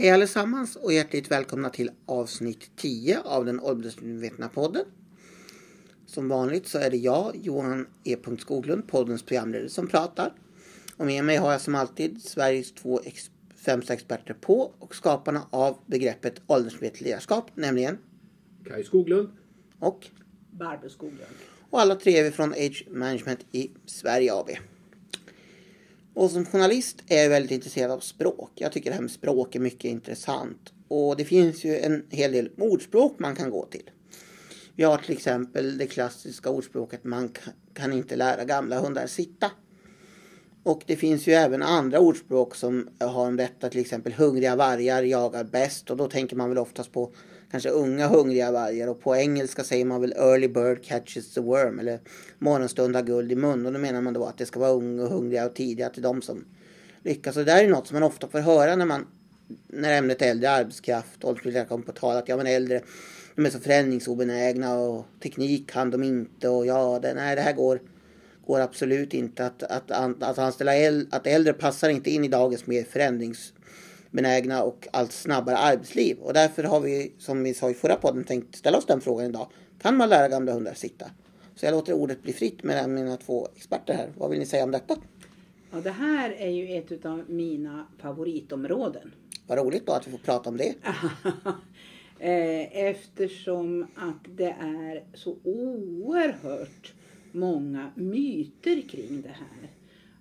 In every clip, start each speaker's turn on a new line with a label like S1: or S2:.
S1: Hej allesammans och hjärtligt välkomna till avsnitt 10 av den åldersmedvetna podden. Som vanligt så är det jag, Johan E. Skoglund, poddens programledare som pratar. Och med mig har jag som alltid Sveriges två ex främsta experter på och skaparna av begreppet åldersmedvetet ledarskap, nämligen
S2: Kaj Skoglund.
S1: och
S3: Barbro Skoglund.
S1: och alla tre är vi från Age Management i Sverige AB. Och som journalist är jag väldigt intresserad av språk. Jag tycker det här med språk är mycket intressant. Och det finns ju en hel del ordspråk man kan gå till. Vi har till exempel det klassiska ordspråket man kan inte lära gamla hundar sitta. Och det finns ju även andra ordspråk som har om detta, till exempel hungriga vargar jagar bäst. Och då tänker man väl oftast på kanske unga hungriga vargar. Och på engelska säger man väl early bird catches the worm. Eller morgonstund har guld i mun. Och då menar man då att det ska vara unga och hungriga och tidiga till de som lyckas. Och det där är något som man ofta får höra när man när ämnet äldre arbetskraft och kommer på tal. Att ja men äldre de är så förändringsobenägna och teknik kan de inte. Och ja det, nej det här går går absolut inte att, att, att, att anställa äldre, att äldre passar inte in i dagens mer förändringsbenägna och allt snabbare arbetsliv. Och därför har vi, som vi sa i förra podden, tänkt ställa oss den frågan idag. Kan man lära gamla hundar sitta? Så jag låter ordet bli fritt med mina två experter här. Vad vill ni säga om detta?
S3: Ja, det här är ju ett av mina favoritområden.
S1: Vad roligt då att vi får prata om det.
S3: Eh, Eftersom att det är så oerhört många myter kring det här.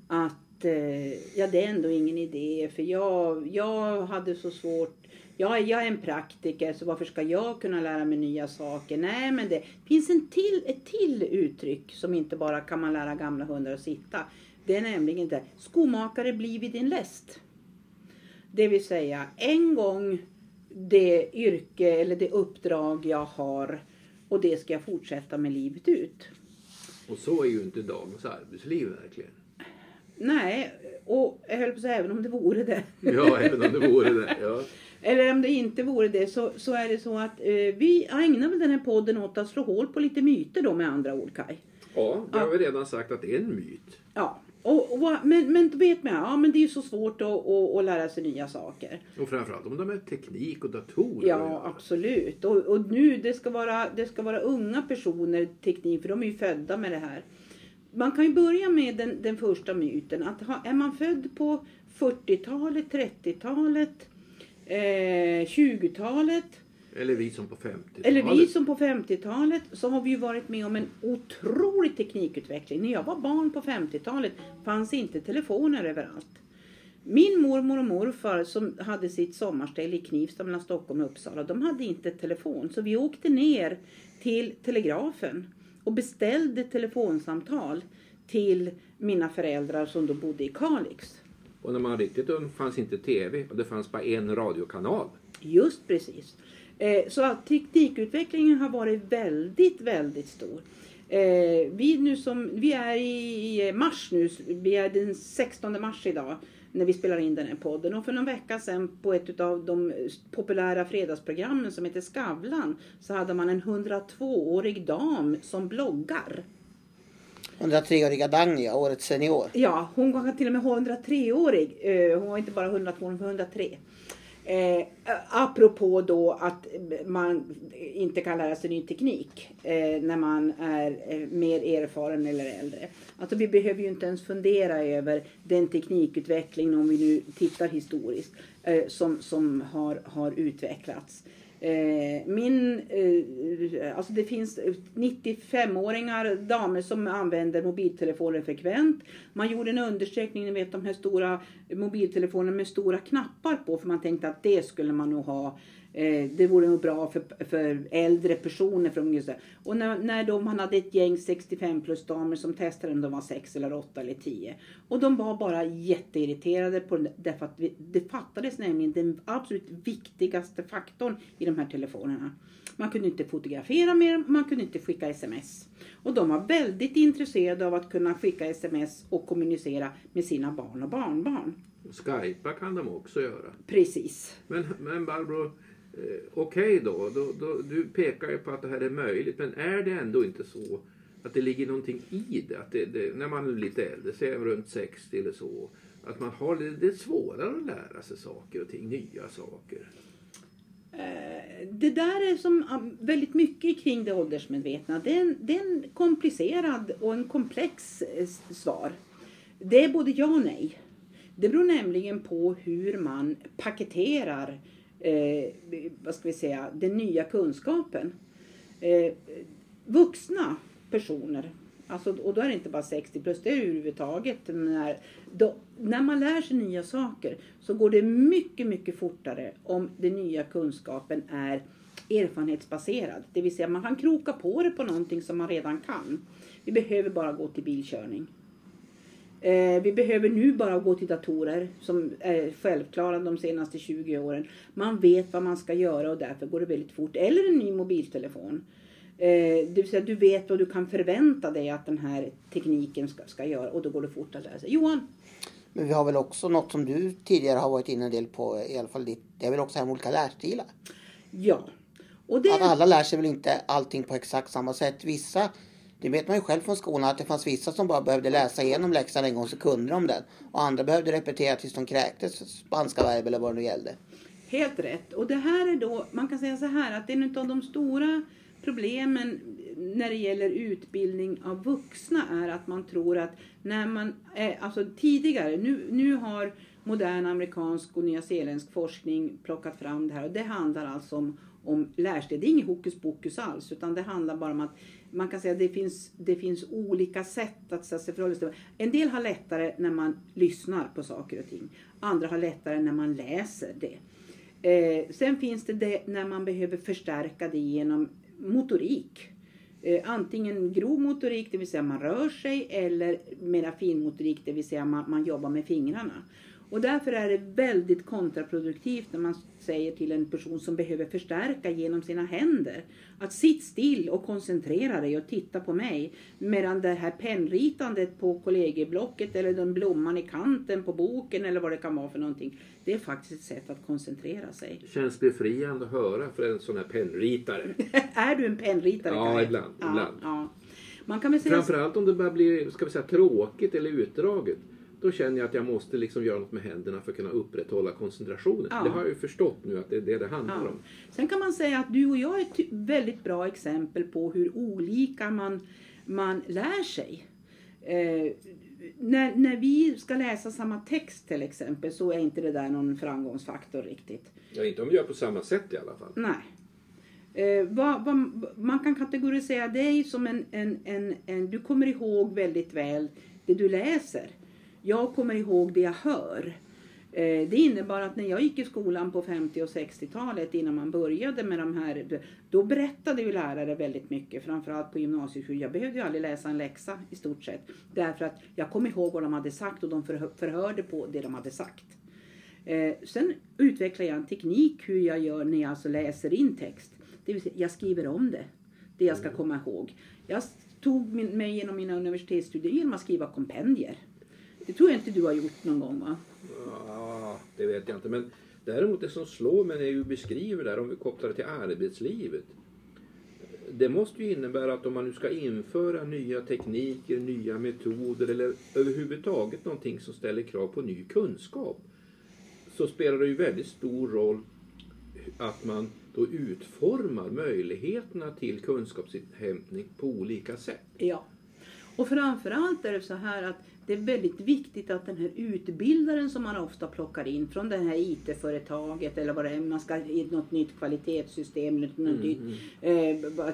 S3: Att eh, ja, det är ändå ingen idé för jag, jag hade så svårt jag, jag är en praktiker så varför ska jag kunna lära mig nya saker? Nej men det finns en till, ett till uttryck som inte bara kan man lära gamla hundar att sitta. Det är nämligen det skomakare blir vid din läst. Det vill säga en gång det yrke eller det uppdrag jag har och det ska jag fortsätta med livet ut.
S2: Och så är ju inte dagens arbetsliv verkligen.
S3: Nej, och jag höll på att säga även om det vore det.
S2: Ja, även om det vore det. Ja.
S3: Eller om det inte vore det så, så är det så att eh, vi ägnar väl den här podden åt att slå hål på lite myter då med andra ord Kaj.
S2: ja, det har vi redan sagt att det är en myt.
S3: Ja, och, och, men, men då vet man, ja men det är ju så svårt att, att, att lära sig nya saker.
S2: Och framförallt om de är teknik och datorer.
S3: Ja, absolut. Och, och nu, det ska, vara, det ska vara unga personer, teknik, för de är ju födda med det här. Man kan ju börja med den, den första myten. Att ha, är man född på 40-talet, 30-talet, eh, 20-talet
S2: Eller vi som på 50-talet.
S3: eller vi som på 50-talet så har vi ju varit med om en otrolig teknikutveckling. När jag var barn på 50-talet fanns inte telefoner överallt. Min mormor och morfar som hade sitt sommarställe i Knivsta mellan Stockholm och Uppsala, de hade inte telefon. Så vi åkte ner till telegrafen och beställde telefonsamtal till mina föräldrar som då bodde i Kalix.
S2: Och när man var riktigt ung fanns inte TV och det fanns bara en radiokanal.
S3: Just precis. Eh, så att teknikutvecklingen har varit väldigt, väldigt stor. Eh, vi, nu som, vi är i mars nu, vi är den 16 mars idag när vi spelar in den här podden. Och för någon vecka sedan på ett av de populära fredagsprogrammen som heter Skavlan så hade man en 102-årig dam som bloggar.
S1: 103-åriga Dagny, årets senior.
S3: Ja, hon var till och med 103-årig. Eh, Hon var inte bara 102, hon var 103. Eh, apropå då att man inte kan lära sig ny teknik eh, när man är eh, mer erfaren eller äldre. Alltså vi behöver ju inte ens fundera över den teknikutveckling, om vi nu tittar historiskt eh, som, som har, har utvecklats. Eh, min, eh, alltså det finns 95-åringar, damer som använder mobiltelefoner frekvent. Man gjorde en undersökning, ni vet de här stora mobiltelefonerna med stora knappar på för man tänkte att det skulle man nog ha. Eh, det vore nog bra för, för äldre personer. Från just. Och när, när de, man hade ett gäng 65 plus damer som testade om de var 6 eller 8 eller 10. Och de var bara jätteirriterade på det därför att vi, det fattades nämligen den absolut viktigaste faktorn i de här telefonerna. Man kunde inte fotografera med dem, man kunde inte skicka sms. Och de var väldigt intresserade av att kunna skicka sms och kommunicera med sina barn och barnbarn.
S2: Skypa kan de också göra.
S3: Precis.
S2: Men, men Barbro, Okej okej då, då, då. Du pekar ju på att det här är möjligt. Men är det ändå inte så att det ligger någonting i det? Att det, det när man är lite äldre, säg runt 60 eller så. att man har det, det är svårare att lära sig saker och ting, nya saker.
S3: Eh, det där är som väldigt mycket kring det åldersmedvetna. Det är en, det är en komplicerad och en komplex eh, svar. Det är både ja och nej. Det beror nämligen på hur man paketerar eh, vad ska vi säga, den nya kunskapen. Eh, vuxna personer, alltså, och då är det inte bara 60 plus, det är överhuvudtaget. När, då, när man lär sig nya saker så går det mycket, mycket fortare om den nya kunskapen är erfarenhetsbaserad. Det vill säga man kan kroka på det på någonting som man redan kan. Vi behöver bara gå till bilkörning. Eh, vi behöver nu bara gå till datorer som är självklara de senaste 20 åren. Man vet vad man ska göra och därför går det väldigt fort. Eller en ny mobiltelefon. Eh, det vill säga du vet vad du kan förvänta dig att den här tekniken ska, ska göra och då går det fort att lära sig. Johan?
S1: Men vi har väl också något som du tidigare har varit inne en del på, i alla fall ditt, det är väl också här med olika lärstilar.
S3: Ja. Och det,
S1: Att alla lär sig väl inte allting på exakt samma sätt. Vissa, det vet man ju själv från skolan, att det fanns vissa som bara behövde läsa igenom läxan en gång så kunde de den. Och andra behövde repetera tills de kräktes spanska verb eller vad det nu gällde.
S3: Helt rätt. Och det här är då, man kan säga så här att en av de stora problemen när det gäller utbildning av vuxna är att man tror att när man, eh, alltså tidigare, nu, nu har modern amerikansk och nyzeeländsk forskning plockat fram det här och det handlar alltså om, om lärsted. Det är inget hokus pokus alls utan det handlar bara om att man kan säga att det finns, det finns olika sätt att sätta förhålla sig till. En del har lättare när man lyssnar på saker och ting. Andra har lättare när man läser det. Eh, sen finns det, det när man behöver förstärka det genom motorik. Eh, antingen grov motorik, det vill säga man rör sig, eller mera finmotorik, det vill säga man, man jobbar med fingrarna. Och därför är det väldigt kontraproduktivt när man säger till en person som behöver förstärka genom sina händer att sitt still och koncentrera dig och titta på mig. Medan det här pennritandet på kollegieblocket eller den blomman i kanten på boken eller vad det kan vara för någonting. Det är faktiskt ett sätt att koncentrera sig.
S2: Det känns befriande att höra för en sån här pennritare.
S3: är du en pennritare?
S2: Ja, ibland,
S3: Ja,
S2: ibland.
S3: Ja. Man kan väl säga
S2: Framförallt om det börjar bli ska vi säga, tråkigt eller utdraget. Då känner jag att jag måste liksom göra något med händerna för att kunna upprätthålla koncentrationen.
S3: Ja.
S2: Det har jag ju förstått nu att det är det det handlar
S3: Ja.
S2: om.
S3: Sen kan man säga att du och jag är ett väldigt bra exempel på hur olika man, man lär sig. Eh, när, när vi ska läsa samma text till exempel så är inte det där någon framgångsfaktor riktigt.
S2: Ja, inte om vi gör på samma sätt i alla fall.
S3: Nej. Eh, vad, vad, man kan kategorisera dig som en, en, en, en... Du kommer ihåg väldigt väl det du läser. Jag kommer ihåg det jag hör. Eh, det innebar att när jag gick i skolan på 50 och 60-talet innan man började med de här. Då berättade ju lärare väldigt mycket. Framförallt på gymnasieskolan. Jag behövde ju aldrig läsa en läxa i stort sett. Därför att jag kom ihåg vad de hade sagt och de förhö- förhörde på det de hade sagt. Eh, sen utvecklar jag en teknik hur jag gör när jag alltså läser in text. Det vill säga, jag skriver om det. Det jag ska komma ihåg. Jag tog mig genom mina universitetsstudier genom att skriva kompendier. Det tror jag inte du har gjort någon gång va?
S2: Ja, det vet jag inte. Men däremot det som slår mig när du beskriver det här, om vi kopplar det till arbetslivet. Det måste ju innebära att om man nu ska införa nya tekniker, nya metoder eller överhuvudtaget någonting som ställer krav på ny kunskap. Så spelar det ju väldigt stor roll att man då utformar möjligheterna till kunskapsinhämtning på olika sätt.
S3: Ja. Och framförallt är det så här att det är väldigt viktigt att den här utbildaren som man ofta plockar in från det här IT-företaget eller vad det är, man ska i något nytt kvalitetssystem, eller något nytt eh,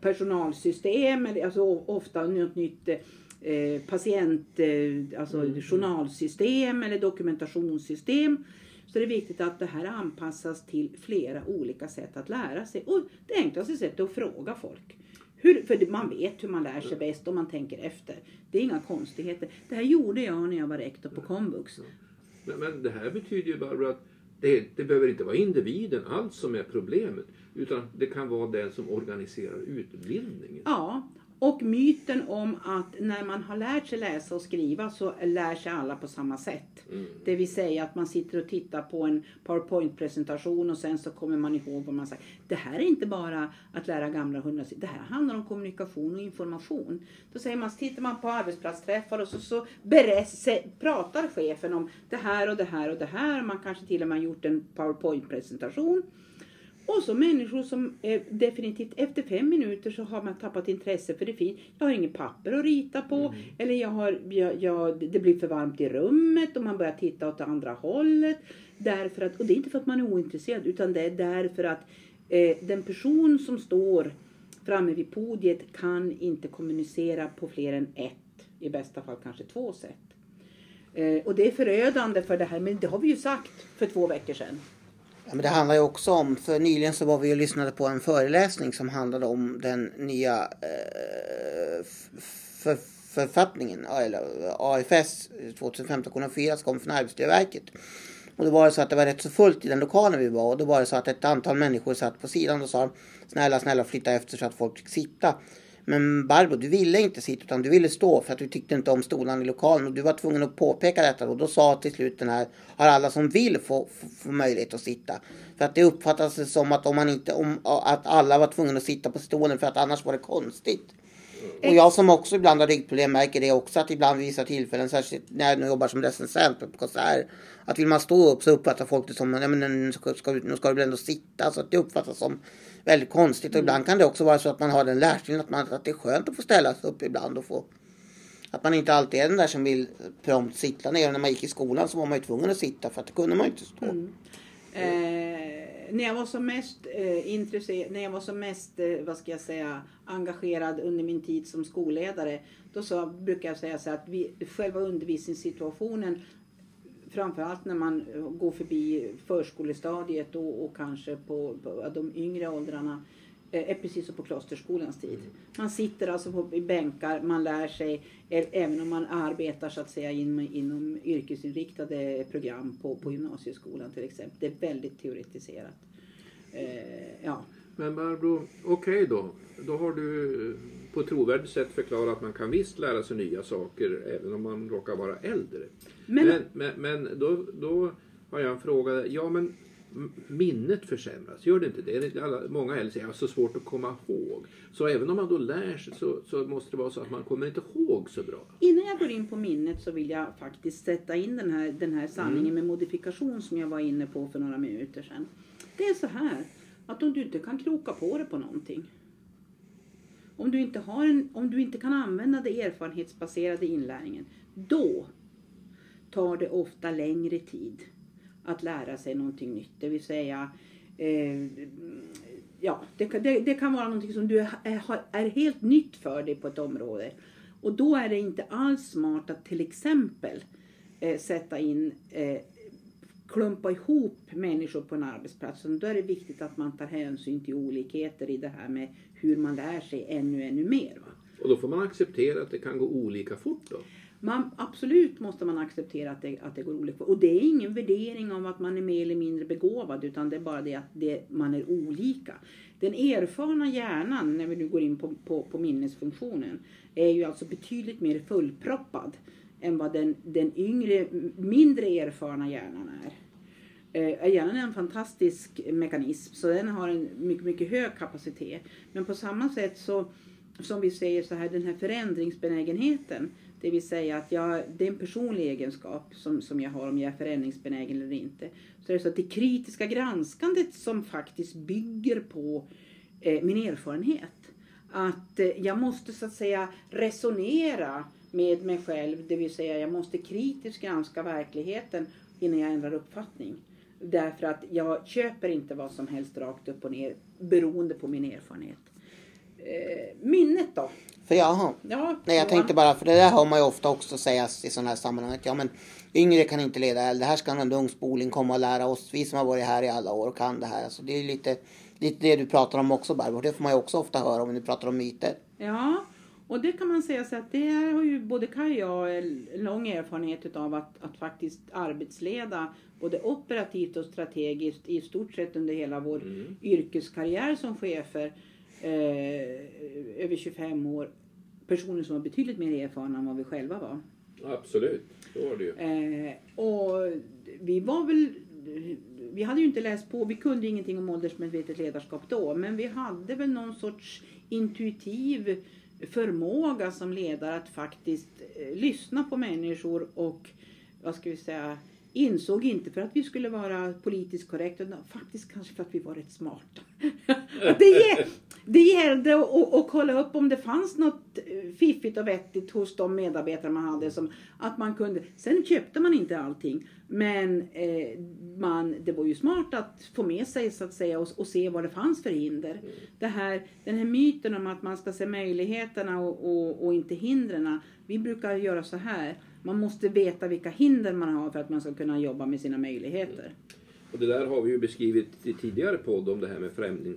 S3: personalsystem, eller alltså ofta något nytt eh, patient, eh, alltså journalsystem eller dokumentationssystem. Så det är viktigt att det här anpassas till flera olika sätt att lära sig. Och det enklaste sättet är att fråga folk. Hur, för man vet hur man lär sig bäst om man tänker efter. Det är inga konstigheter. Det här gjorde jag när jag var rektor på komvux.
S2: Men, men det här betyder ju bara att det, det behöver inte vara individen alls som är problemet. Utan det kan vara den som organiserar utbildningen.
S3: Ja, Och myten om att när man har lärt sig läsa och skriva så lär sig alla på samma sätt.
S2: Mm.
S3: Det vill säga att man sitter och tittar på en PowerPoint-presentation och sen så kommer man ihåg vad man sagt. Det här är inte bara att lära gamla hundar. Det här handlar om kommunikation och information. Då säger man, så tittar man på arbetsplatsträffar och så, så berätt, pratar chefen om det här och det här och det här. Man kanske till och med har gjort en PowerPoint-presentation. Och så människor som eh, definitivt efter fem minuter så har man tappat intresse för det finns. Jag har inget papper att rita på.
S2: Mm.
S3: Eller jag har, jag, jag, det blir för varmt i rummet och man börjar titta åt andra hållet. Därför att, och det är inte för att man är ointresserad utan det är därför att eh, den person som står framme vid podiet kan inte kommunicera på fler än ett, i bästa fall kanske två sätt. Eh, och det är förödande för det här, men det har vi ju sagt för två veckor sedan.
S1: Ja, men det handlar ju också om, för nyligen så var vi och lyssnade på en föreläsning som handlade om den nya eh, f- för, författningen, eller eh, AFS 2015-4 som kom från Arbetsmiljöverket. Och då var det så att det var rätt så fullt i den lokalen vi var och då var det så att ett antal människor satt på sidan och sa snälla, snälla flytta efter så att folk fick sitta. Men Barbro, du ville inte sitta utan du ville stå för att du tyckte inte om stolarna i lokalen och du var tvungen att påpeka detta och då sa till slut den här, har alla som vill få, få, få möjlighet att sitta. För att det uppfattades som att om man inte, om, att alla var tvungna att sitta på stolen för att annars var det konstigt. Och jag som också ibland har ryggproblem märker det också att ibland vid vissa tillfällen, särskilt när jag jobbar som recensent på konsert, att vill man stå upp så uppfattar folk det som, nej men nu ska, ska, nu ska du väl ändå sitta, så att det uppfattas som väldigt konstigt. Och ibland kan det också vara så att man har den lärstilen att, man, att det är skönt att få ställa sig upp ibland och få att man inte alltid är den där som vill prompt sitta ner. När man gick i skolan så var man ju tvungen att sitta för att det kunde man ju inte stå.
S3: Mm. Eh, när jag var som mest eh, intresserad, när jag var som mest, eh, vad ska jag säga, engagerad under min tid som skolledare. Då så brukar jag säga så att vi, själva undervisningssituationen framförallt när man eh, går förbi förskolestadiet och, och kanske på, på de yngre åldrarna eh, är precis som på klosterskolans tid. Man sitter alltså på, i bänkar, man lär sig, ä- även om man arbetar så att säga inom, inom yrkesinriktade program på, på gymnasieskolan till exempel. Det är väldigt teoretiserat. Eh, ja.
S2: Men Barbro, okej då. Då har du på ett trovärdigt sätt förklarat att man kan visst lära sig nya saker även om man råkar vara äldre.
S3: Men,
S2: Men, men, men då, då har jag en fråga. Ja, men minnet försämras, gör det inte det? Alla, många äldre säger att det är så svårt att komma ihåg. Så även om man då lär sig så, så måste det vara så att man kommer inte ihåg så bra.
S3: Innan jag går in på minnet så vill jag faktiskt sätta in den här, den här sanningen med modifikation som jag var inne på för några minuter sedan. Det är så här att om du inte kan kroka på det på någonting. Om du inte, har en, om du inte kan använda den erfarenhetsbaserade inlärningen. Då tar det ofta längre tid att lära sig någonting nytt. Det vill säga eh, ja, det, kan- det, det kan vara någonting som du är, är helt nytt för dig på ett område. Och då är det inte alls smart att till exempel eh, sätta in, eh, klumpa ihop människor på en arbetsplats. Då är det viktigt att man tar hänsyn till olikheter i det här med hur man lär sig ännu, ännu mer. Va?
S2: Och då får man acceptera att det kan gå olika fort då.
S3: Man, absolut måste man acceptera att det, att det går olika. Och det är ingen värdering av att man är mer eller mindre begåvad utan det är bara det att det, man är olika. Den erfarna hjärnan, när vi nu går in på, på, på minnesfunktionen, är ju alltså betydligt mer fullproppad än vad den, den yngre, mindre erfarna hjärnan är. Eh, Hjärnan är en fantastisk mekanism så den har en mycket, mycket hög kapacitet. Men på samma sätt så som vi säger så här, den här förändringsbenägenheten. Det vill säga att jag, det är en personlig egenskap som, som jag har om jag är förändringsbenägen eller inte. Så är det så att det kritiska granskandet som faktiskt bygger på eh, min erfarenhet. Att eh, jag måste så att säga resonera med mig själv. Det vill säga jag måste kritiskt granska verkligheten innan jag ändrar uppfattning. Därför att jag köper inte vad som helst rakt upp och ner beroende på min erfarenhet. Eh, minnet då?
S1: För jaha.
S3: Ja,
S1: Nej, jag tänkte bara, för det där hör man ju ofta också sägas i sådana här sammanhang. Att, ja, men yngre kan inte leda eld. Det här ska en ung spoling komma och lära oss. Vi som har varit här i alla år och kan det här. Alltså, det är lite, lite det du pratar om också Barbro. Det får man ju också ofta höra om du pratar om myter.
S3: Ja, och det kan man säga så att det har ju både Kaj och jag en lång erfarenhet utav att, att faktiskt arbetsleda både operativt och strategiskt i stort sett under hela vår
S2: Mm.
S3: yrkeskarriär som chefer eh, över 25 år. personer som var betydligt mer erfarna än vad vi själva var.
S2: Absolut, så var det ju.
S3: Eh, och vi var väl vi hade ju inte läst på, vi kunde ingenting om åldersmedvetet ledarskap då, men vi hade väl någon sorts intuitiv förmåga som ledare att faktiskt eh, lyssna på människor och, vad ska vi säga, insåg inte för att vi skulle vara politiskt korrekta, utan faktiskt kanske för att vi var rätt smarta. det, det gällde att, kolla upp om det fanns något eh, fiffigt och vettigt hos de medarbetare man hade. Som att man kunde, sen köpte man inte allting, men eh, man, det var ju smart att få med sig så att säga och, och se vad det fanns för hinder. Mm. Det här, den här myten om att man ska se möjligheterna och, och, och inte hindren. Vi brukar göra så här man måste veta vilka hinder man har för att man ska kunna jobba med sina möjligheter.
S2: Och det där har vi ju beskrivit i tidigare podd om det här med främling,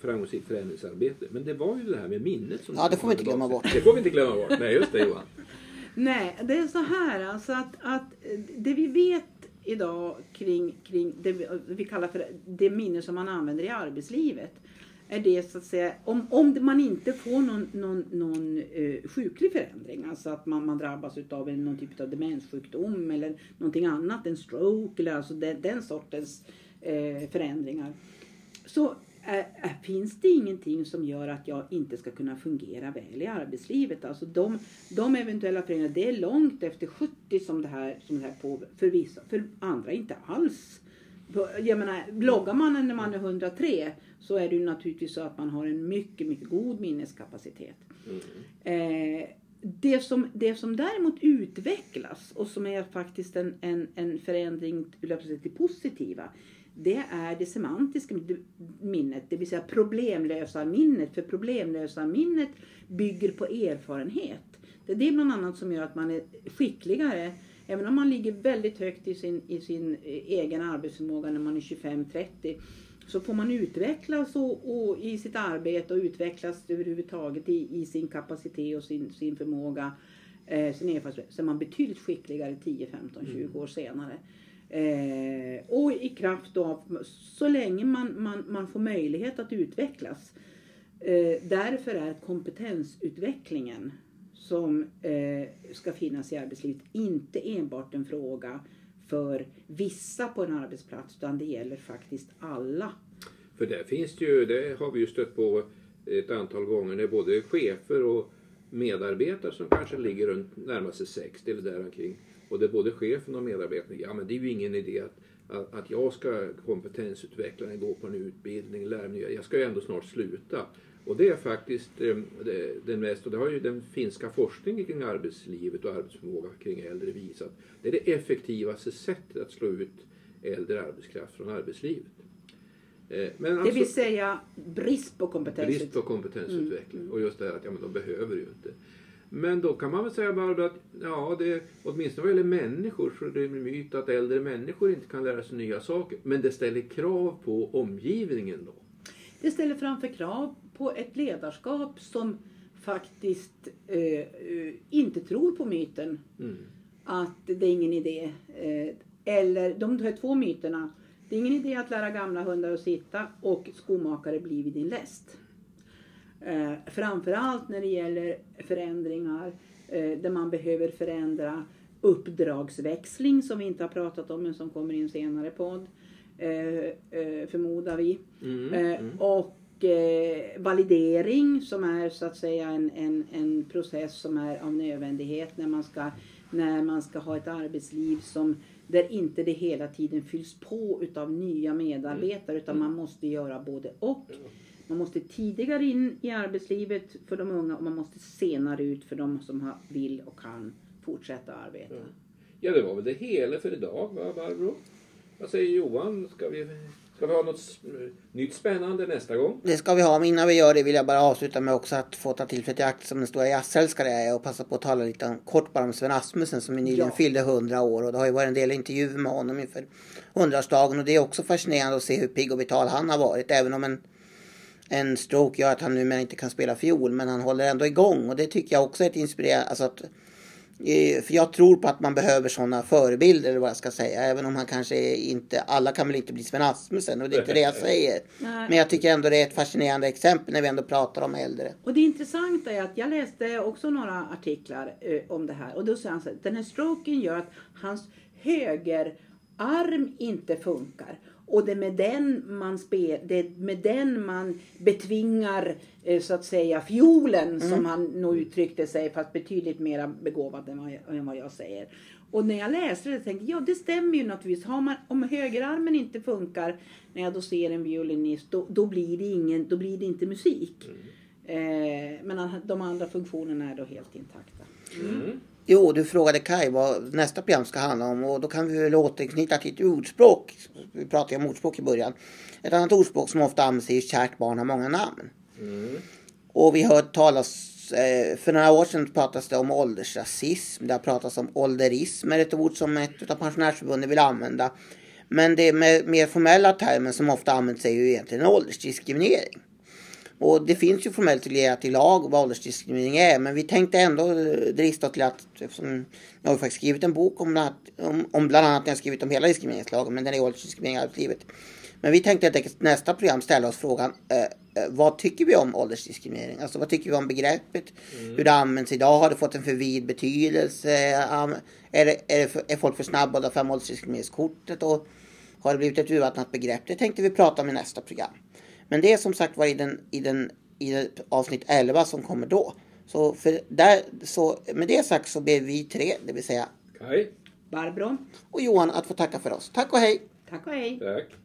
S2: framgångsrikt förändringsarbete. Men det var ju det här med minnet. Som
S1: ja, det får vi inte glömma bort.
S2: Det får vi inte glömma bort. Nej, just det Johan.
S3: Nej, det är så här alltså att, att det vi vet idag kring, kring det vi kallar för det minne som man använder i arbetslivet är det så att säga, om, om man inte får någon, någon, någon eh, sjuklig förändring, alltså att man, man drabbas av någon typ av demenssjukdom eller någonting annat, en stroke eller alltså den, den sortens eh, förändringar. Så äh, finns det ingenting som gör att jag inte ska kunna fungera väl i arbetslivet. Alltså de, de eventuella förändringarna, det är långt efter 70 som det här, som det här på för vissa, för andra inte alls. Jag menar, bloggar man när man är 103 så är det ju naturligtvis så att man har en mycket, mycket god minneskapacitet. Mm. Eh, det, som, det som däremot utvecklas och som är faktiskt en, en, en förändring till positiva det är det semantiska minnet, det vill säga problemlösa minnet. För problemlösa minnet bygger på erfarenhet. Det är det bland annat som gör att man är skickligare Även om man ligger väldigt högt i sin, i sin egen arbetsförmåga när man är 25-30 så får man utvecklas och, och, i sitt arbete och utvecklas överhuvudtaget i, i sin kapacitet och sin, sin förmåga, eh, sin erfarenhet, så är man betydligt skickligare 10, 15, 20 mm. år senare. Eh, och i kraft av, så länge man, man, man får möjlighet att utvecklas. Eh, därför är kompetensutvecklingen som eh, ska finnas i arbetslivet inte enbart en fråga för vissa på en arbetsplats utan det gäller faktiskt alla.
S2: För där finns det ju, det har vi ju stött på ett antal gånger, det är både chefer och medarbetare som kanske ligger runt närmaste 60 eller däromkring. Och det är både chefen och medarbetaren, ja men det är ju ingen idé att, att, att jag ska kompetensutveckla mig, gå på en utbildning, lära mig, jag ska ju ändå snart sluta. Och det är faktiskt eh, den mest, och det har ju den finska forskningen kring arbetslivet och arbetsförmåga kring äldre visat. Det är det effektivaste sättet att slå ut äldre arbetskraft från arbetslivet.
S3: Eh, men det vill alltså, säga brist på kompetens.
S2: Brist på kompetensutveckling. Mm. Och just det här att ja, men de behöver ju inte. Men då kan man väl säga bara att ja, det, åtminstone vad gäller människor så är det en myt att äldre människor inte kan lära sig nya saker. Men det ställer krav på omgivningen då.
S3: Det ställer framför krav på ett ledarskap som faktiskt eh, inte tror på myten mm. att det är ingen idé. Eh, eller de här två myterna. Det är ingen idé att lära gamla hundar att sitta och skomakare bli vid din läst. Eh, framförallt när det gäller förändringar eh, där man behöver förändra uppdragsväxling som vi inte har pratat om men som kommer i en senare podd. Eh, eh förmodar vi. Mm, eh, mm. Och validering som är så att säga en, en, en process som är av nödvändighet när man ska, när man ska ha ett arbetsliv som där inte det hela tiden fylls på utav nya medarbetare utan man måste göra både och. Man måste tidigare in i arbetslivet för de unga och man måste senare ut för de som vill och kan fortsätta arbeta.
S2: Ja, det var väl det hela för idag, va Barbro? Vad säger Johan? Ska vi Ska vi ha något nytt spännande nästa gång?
S1: Det ska vi ha. Men innan vi gör det vill jag bara avsluta med också att få ta tillfället i akt som den stora jazzälskare jag är och passa på att tala lite kort bara om Sven Asmussen som nyligen ja. fyllde 100 år. Och det har ju varit en del intervjuer med honom inför 100-årsdagen och det är också fascinerande att se hur pigg och vital han har varit. Även om en, en stroke gör att han numera inte kan spela fiol men han håller ändå igång och det tycker jag också är ett inspirerande, alltså att För jag tror på att man behöver sådana förebilder eller vad jag ska säga. Även om man kanske inte, alla kan väl inte bli Sven Asmussen och det är inte det jag säger.
S3: Nej.
S1: Men jag tycker ändå det är ett fascinerande exempel när vi ändå pratar om äldre.
S3: Och det intressanta är att jag läste också några artiklar eh, om det här och då säger han så här, den här stroken gör att hans högerarm inte funkar. Och det är med den man, spel, det är med den man betvingar eh, så att säga fiolen som han nog uttryckte sig fast betydligt mer begåvad än vad, jag, än vad jag säger. Och när jag läste det tänkte jag, ja det stämmer ju naturligtvis. Har man, om högerarmen inte funkar när jag då ser en violinist då, då, blir, det ingen, då blir det inte musik. Eh, men de andra funktionerna är då helt intakta.
S1: Jo, du frågade Kai vad nästa program ska handla om och då kan vi väl återknyta till ett ordspråk. Vi pratade ju om ordspråk i början. Ett annat ordspråk som ofta används är kärt barn har många namn. Och vi hört talas, eh, för några år sedan pratades det om åldersrasism. Det har pratats om ålderism, är ett ord som ett av pensionärsförbunden vill använda. Men det med mer formella termen som ofta används är ju egentligen åldersdiskriminering. Och det finns ju formellt reglerat i lag vad åldersdiskriminering är. Men vi tänkte ändå eh, drista oss till att, eftersom jag har faktiskt skrivit en bok om bland annat, om, om bland annat jag har skrivit om hela diskrimineringslagen, men den är åldersdiskriminering i arbetslivet. Men vi tänkte enkelt nästa program ställa oss frågan eh, eh, vad tycker vi om åldersdiskriminering? Alltså vad tycker vi om begreppet? Hur det används idag? Har det fått en för vid betydelse? Är, det, är, det för, är folk för snabba att ta fram åldersdiskrimineringskortet? Och har det blivit ett urvattnat begrepp? Det tänkte vi prata om i nästa program. Men det är som sagt var i, den, i, den, i avsnitt 11 som kommer då. Så, för där, så med det sagt så ber vi tre, det vill säga
S2: Kaj,
S3: Barbro,
S1: och Johan att få tacka för oss. Tack och hej!
S3: tack och hej.
S2: tack.